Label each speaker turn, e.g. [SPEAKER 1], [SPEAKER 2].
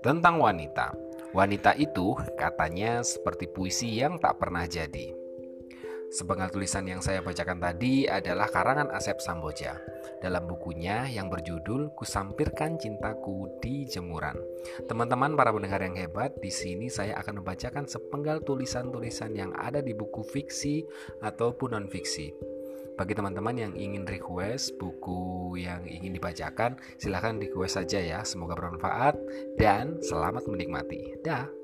[SPEAKER 1] tentang wanita. Wanita itu katanya seperti puisi yang tak pernah jadi. Sepenggal tulisan yang saya bacakan tadi adalah karangan Asep Samboja dalam bukunya yang berjudul Kusampirkan Cintaku di Jemuran. Teman-teman para pendengar yang hebat, di sini saya akan membacakan sepenggal tulisan-tulisan yang ada di buku fiksi ataupun non-fiksi. Bagi teman-teman yang ingin request buku yang ingin dibacakan, silahkan request saja ya. Semoga bermanfaat dan selamat menikmati. Dah.